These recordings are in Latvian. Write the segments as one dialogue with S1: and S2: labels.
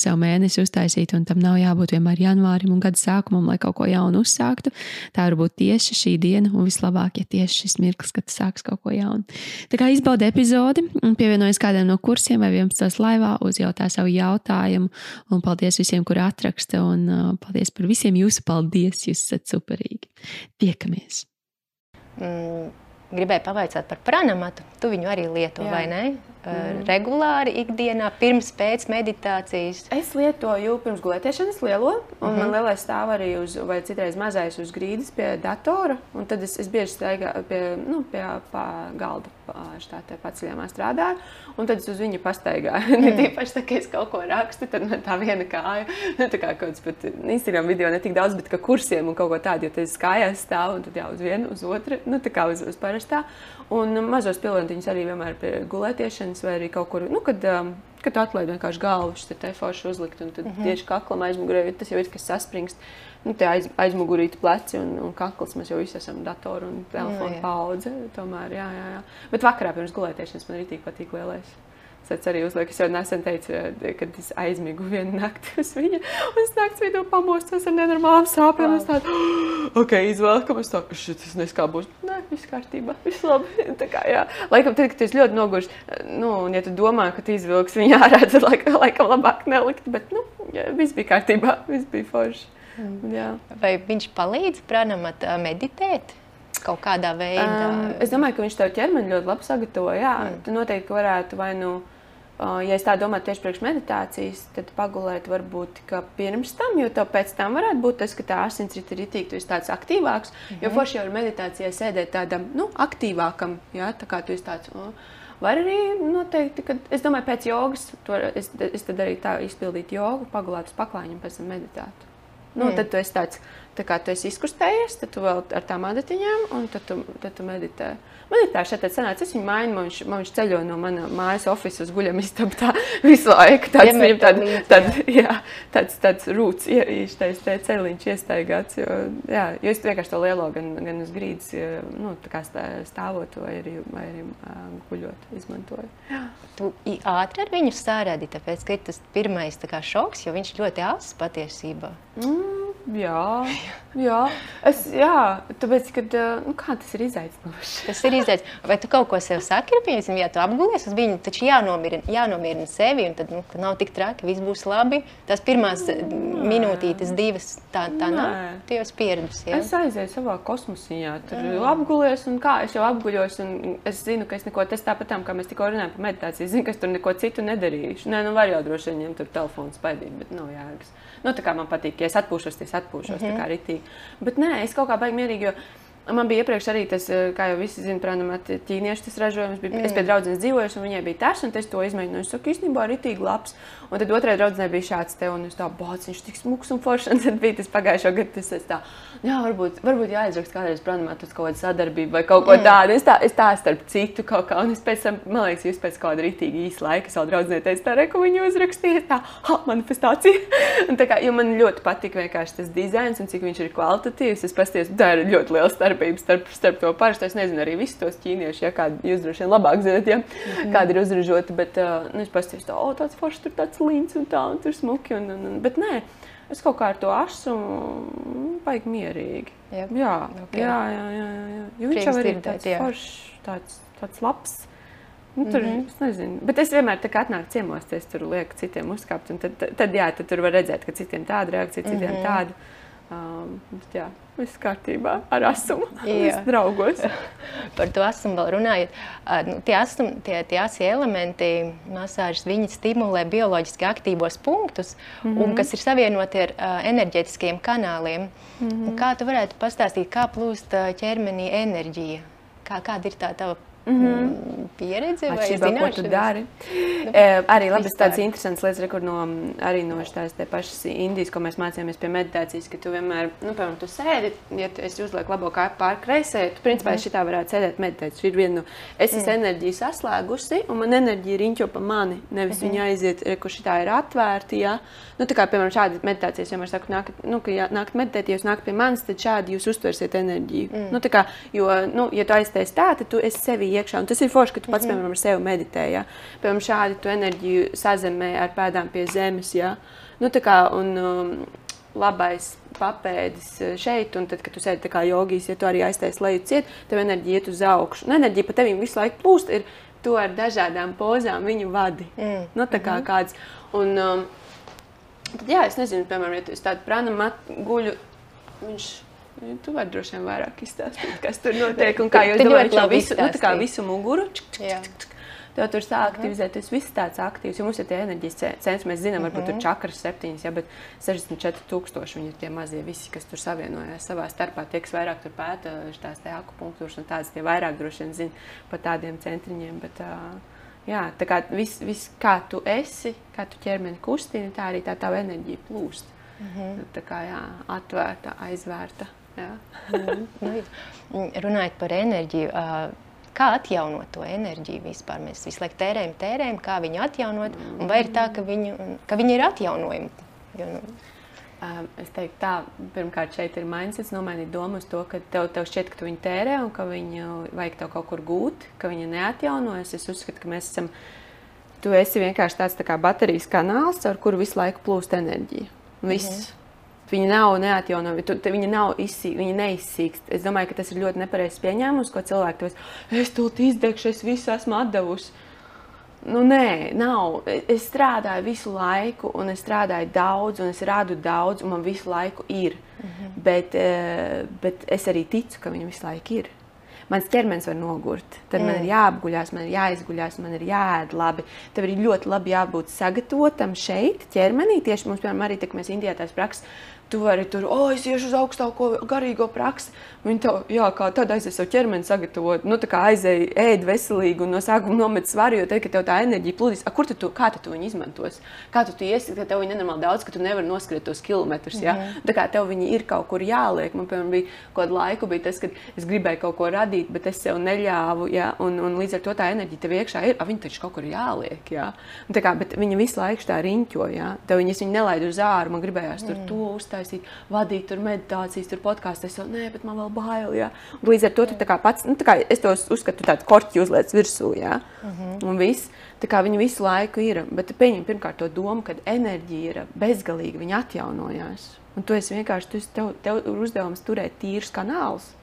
S1: sev mēnesi uztaisīt, un tam nav jābūt vienmēr janvārim un gada sākumam, lai kaut ko jaunu uzsāktu. Tā var būt tieši šī diena, un vislabāk, ja tieši šis mirklis, kad sāks kaut ko jaunu. Tā kā izbaudi epizodi, pievienojas kādam no kursiem vai 11. laivā, uzjautā savu jautājumu, un paldies visiem, kuri atraksta, un uh, paldies par visiem jūsu paldies, jūs esat superīgi. Tiekamies!
S2: Mm, gribēju pavaicāt par pranamatu. Tu viņu arī lieto, Jā. vai ne? Mm. regulāri ikdienā, pirms pēc meditācijas?
S3: Es lietoju pirms gulētiešanas lielo, un mm -hmm. man lielais stāv arī uz, vai citreiz mazais uz grīdas pie datora, un tad es, es bieži staigāju pie, nu, pie galda štātē paceļamā strādāju, un tad es uz viņu pastaigāju. Mm. Tīpaši, tā, ka es kaut ko rakstu, tad man tā viena kāja, nu, tā kā kaut kāds pat Instagram video ne tik daudz, bet ka kursiem un kaut ko tādu, jo tad es kājās stāvu, un tad jau uz vienu, uz otru, nu, tā kā uz, uz parastā. Un mazos pilontiņus arī vienmēr pie gulētiešanas vai arī kaut kur, nu, kad, um, kad atlaid vienkārši galvu, šis te forši uzlikt, un tad mm -hmm. tieši kaklam aizmugurē, tas jau ir, kas saspringst. Nu, tie aiz, aizmugurīti pleci un, un kakls, mēs jau visi esam datoru un telefonu paudze, tomēr, jā, jā, jā. Bet vakarā pirms gulētiešanas man arī tik patīk lielais. Es arī uzlieku, es jau nesen teicu, eh, kad es aizmigu vienu nakti uz viņa. Un es naktas vidū pamostos ar nenormālām sāpēm. Es tādu, ok, izvēlekam, es tādu, šis neskā būs. Nē, viss kārtībā, viss labi. Tā kā, jā. Laikam, tad, kad esi ļoti noguris, nu, un ja tu domā, ka tu izvilksi viņu ārā, tad laikam, laikam labāk nelikt. Bet, nu, jā, viss bija kārtībā, viss bija forši.
S2: Mm. Jā. Vai viņš palīdz pranamat meditēt? Kaut kādā veidā. Um,
S3: es domāju, ka viņš tev ķermeni ļoti labi sagatavo. Jā, mm. tu noteikti varētu vai nu Ja es tā domāju, tieši priekš meditācijas, tad pagulēt varbūt pirms tam, jo tev pēc tam varētu būt tas, ka tā asinsrite ir itī, tu esi tāds aktīvāks. Mm -hmm. Jo forši jau ir meditācijā sēdēt tādam nu, aktīvākam, ja, tā kā tu esi tāds. Oh, Var arī noteikti, ka es domāju, pēc jogas, es, es tad arī tā izpildītu jogu, pagulēt uz paklājiņiem, pēc tam meditētu. Nu, mm. Tad tu esi tāds, tā kā tu esi izkustējies, tad tu vēl ar tām adatiņām, un tad tu, tad tu meditē. Man ir tā šeit sanāca, es viņu mainu, man viņš, man viņš ceļo no mana mājas ofisu uz guļamistabu tā visu laiku. Tāds, viņam tād, tād, jā, tāds, tāds rūts īštais te ceļiņš iestaigāts, jo, jā, jo es vienkārši to lielo gan, gan uz grīdas, nu, tā kā stāvot vai arī, vai arī guļot izmantoju.
S2: Tu ātri ar viņu sāradi, tāpēc, ka ir tas pirmais tā kā šoks, jo viņš ļoti āls patiesībā.
S3: Mm. Jā, jā. Es, jā tāpēc, kad, nu, kā tas ir izaicinoši.
S2: Tas ir izaicinoši. Vai tu kaut ko sev saki, piemēram, ja tu apgulies uz viņu, taču jānomierina, jānomierina sevi, un tad nu, nav tik traki, viss būs labi. Tās pirmās Nē. minūtītes, divas, tā, tā Nē. nav. Tu jau esi pieredzējis.
S3: Ja? Es aizēju savā kosmosiņā, tur mm. apgulies, un kā es jau apguļos, un es zinu, ka es neko, tas tāpat kā mēs tikko runājām par meditāciju, es zinu, ka es tur neko citu nedarīšu. Nē, nu var jau droši vien ņemt tur telefonu spaidīt, bet nav jēgas. Nu, tā kā man patīk, ja es atpūšos, tad es atpūšos mm -hmm. tā kā ritīgi. Bet nē, es kaut kā baigi mierīgi. Jo, Man bija iepriekš arī tas, eh, kā jau visi zina, protams, ķīniešu ražojums. Bija, mm. Es pie draudzenes dzīvoju, un viņai bija tas, un es to izmēģināju. Es saku, īstenībā arī tīk labs. Un tad otrajai draudzenei bija šāds te, un es tā, bāc, viņš tik smuks un foršs. Un tad bija tas pagājušo gadu, tas es tā, jā, varbūt, varbūt jāizraksta kādreiz, protams, uz kaut kādu sadarbību vai kaut ko mm. tādu. Es tā, es tā starp citu kaut kā, un es pēc tam, man liekas, jūs pēc kāda rītīgi īsa laika savu draudzenei teicu, tā, re, ko viņu uzrakstīja, tā, ha, manifestācija. un tā kā, jo man ļoti patīk vienkārši tas dizains un cik viņš ir kvalitatīvs. Es pasties, tā ir ļoti liela starpība starp, starp to parasto. Es nezinu arī visus tos ķīniešus, ja kādi jūs droši vien labāk zinat, ja, mm -hmm. kādi ir uzražoti. Bet uh, nu, es paskatījos, tā, oh, tāds foršs, tur tāds līnts un tā, un tur smuki. Un, un, un, bet nē, es kaut kā ar to asu baigi mierīgi. Yep. Jā, okay. jā, jā, jā, jā. Jo viņš jau ir tāds foršs, tāds, tāds labs. Nu, tur, mm -hmm. es nezinu, bet es vienmēr tā kā atnāku ciemos, es tur lieku citiem uzkāpt, tad, tad, tad, jā, tad tur var redzēt, ka citiem tāda reakcija, citiem mm -hmm. tāda. Um, jā, viss kārtībā ar asumu. Es draugos.
S2: Par to asumu vēl runājot. Nu, tie, asum, tie, tie asi elementi, masāžas, viņi stimulē bioloģiski aktīvos punktus, mm -hmm. un, kas ir savienoti ar uh, enerģētiskiem kanāliem. Mm -hmm. Kā tu varētu pastāstīt, kā plūst ķermenī enerģija? Kā, kāda ir tā tava Mm -hmm. pieredze vai
S3: zināšana? Ko tu dari? Nu, e, arī labi, tādas interesantas lietas, kur no, arī no tās pašas Indijas, ko mēs mācījāmies pie meditācijas, ka tu vienmēr, nu, piemēram, tu sēdi, ja tu, es uzlieku labo kāju pār kreisē, tu principā mm šitā varētu sēdēt meditēt. Šī ir viena no, es esmu mm. enerģiju saslēgusi, un man enerģija riņķo pa mani, nevis mm -hmm. viņa aiziet, re, kur šitā ir atvērta, jā. Nu, tā kā, piemēram, šādi meditācijas, vienmēr saku, nāk, nu, ka, ja nākt meditēt, ja jūs nākat pie manis, tad šādi jūs uztversiet enerģiju. Mm. Nu, tā kā, jo, nu, ja tu aiztais tā, tad tu esi sevi iekšā. Un tas ir forši, ka tu pats, mm -hmm. piemēram, ar sevi meditē. Ja? Piemēram, šādi tu enerģiju sazemē ar pēdām pie zemes. Ja? Nu, kā, un, um, labais papēdis uh, šeit, un tad, kad tu sēdi kā jogīs, ja tu arī aiztais leju ciet, tev enerģija iet uz augšu. Nu, enerģija pa tevīm visu laiku plūst, ir to ar dažādām pozām viņu vadi. Mm. Nu, tā kā mm -hmm. kāds. Un, um, tad, jā, es nezinu, piemēram, ja tu tādu prānu guļu, viņš Tu vari droši vien vairāk izstāstīt, kas tur notiek un kā jūs domājat šo visu, nu, kā visu muguru. Čik, čik, čik, čik. Tev tur sāk aktivizēties, viss tāds aktīvs. Jo mums ir tie enerģijas centri, mēs zinām, varbūt tur mhm. čakras septiņas, ja, bet 64 tūkstoši viņi ir tie mazie visi, kas tur savienojās savā starpā. Tie, kas vairāk tur pēta tās te akupunktūras un tādas, tie vairāk droši vien zina par tādiem centriņiem. Bet, jā, tā kā viss, vis, kā tu esi, kā tu ķermeni kustini, tā arī tā tava enerģija plūst. Mm -hmm. Tā kā jā, atvērta, aizvērta.
S2: Nu, runājot par enerģiju, kā atjaunot to enerģiju vispār? Mēs visu laiku tērējam, tērējam, kā viņu atjaunot, un vai ir tā, ka, viņu, ka viņi ir atjaunojami? Jo, nu,
S3: Es teiktu, tā, pirmkārt, šeit ir mindsets, nomainīt domu uz to, ka tev, tev šķiet, ka tu viņu tērē un ka viņu vajag tev kaut kur gūt, ka viņa neatjaunojas. Es uzskatu, ka mēs esam, tu esi vienkārši tāds tā kā baterijas kanāls, ar kuru visu laiku plūst enerģija. Viss. -hmm. Viņa nav neatjaunojama, viņa nav izsīkta, viņa neizsīkst. Es domāju, ka tas ir ļoti nepareizs pieņēmums, ko cilvēki tos es tur izdegšu, es visu esmu devusi. Nu, nē, nav. Es strādāju visu laiku, un es strādāju daudz, un es radu daudz, un man visu laiku ir. -hmm. bet, eh, bet es arī ticu, ka viņa visu laiku ir mans ķermenis var nogurt. Tad mm. man ir jāapguļās, man ir jāizguļās, man ir jāēd labi. Tev ir ļoti labi jābūt sagatavotam šeit, ķermenī. Tieši mums, piemēram, arī tik mēs Indijā tās prakses tu vari tur, oh, es iešu uz augstāko garīgo praksi. Viņi tev, jā, kā tad aizies savu ķermeni sagatavot, nu, tā kā aizēji ēd veselīgi un no sākuma nomet svaru, jo tad, kad tev tā enerģija plūdīs, a, kur tu, kā tu to izmantos? Kā tu to iesi, ka tev viņi nenormāli daudz, ka tu nevari noskriet tos kilometrus, jā? Mm. Tā kā tev viņi ir kaut kur jāliek. Man, piemēram, bija kaut kādu laiku, bija tas, kad es gribēju kaut ko radīt, bet es sev neļāvu, jā, un, un līdz ar to tā enerģija tev iekšā ir, a, viņi taču kaut kur jāliek, jā. Un, tā kā, bet viņi visu laiku tā riņķo, jā. Tev viņas viņi nelaid uz āru, man gribējās tur mm. to uztaisīt uztaisīt, vadīt tur meditācijas, tur podkāstu. Es jau, nē, bet man vēl bail. Jā. Līdz ar to tu pats, nu, kā, es to uzskatu, tādu korķi uzliec virsū. Jā. Mhm. -huh. Un viss. Tā kā viņi visu laiku ir, bet pieņem pirmkārt to domu, ka enerģija ir bezgalīga, viņa atjaunojās. Un tu esi vienkārši, tu esi, tev, tev ir uzdevums turēt tīrus kanālus.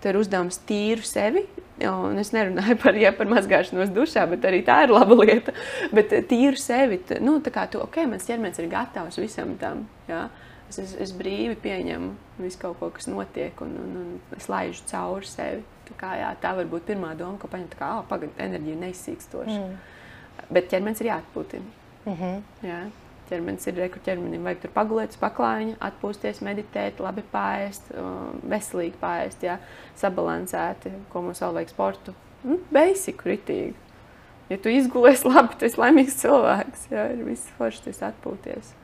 S3: Tev ir uzdevums tīru sevi, Un es nerunāju par, ja, par mazgāšanos dušā, bet arī tā ir laba lieta. Bet tīru sevi, nu, tā kā tu, ok, mans ķermenis ir gatavs visam tam. Ja? Es, es, es brīvi pieņemu visu kaut ko, kas notiek, un, un, un es laižu cauri sevi. Tā, kā, jā, tā var būt pirmā doma, ko paņemt, kā oh, pagaidi, enerģija neizsīkstoša. Mm. Bet ķermenis ir jāatpūtina. Mm -hmm. jā. Ķermenis ir reku ķermenim, vajag tur pagulēt uz paklājiņa, atpūsties, meditēt, labi pāriest, veselīgi pāriest, jā, sabalansēti, ko mums vēl vajag sportu. Nu, basic, ritīgi. Ja tu izgulies labi, tu esi laimīgs cilvēks, jā, ir viss forši, esi atpūties.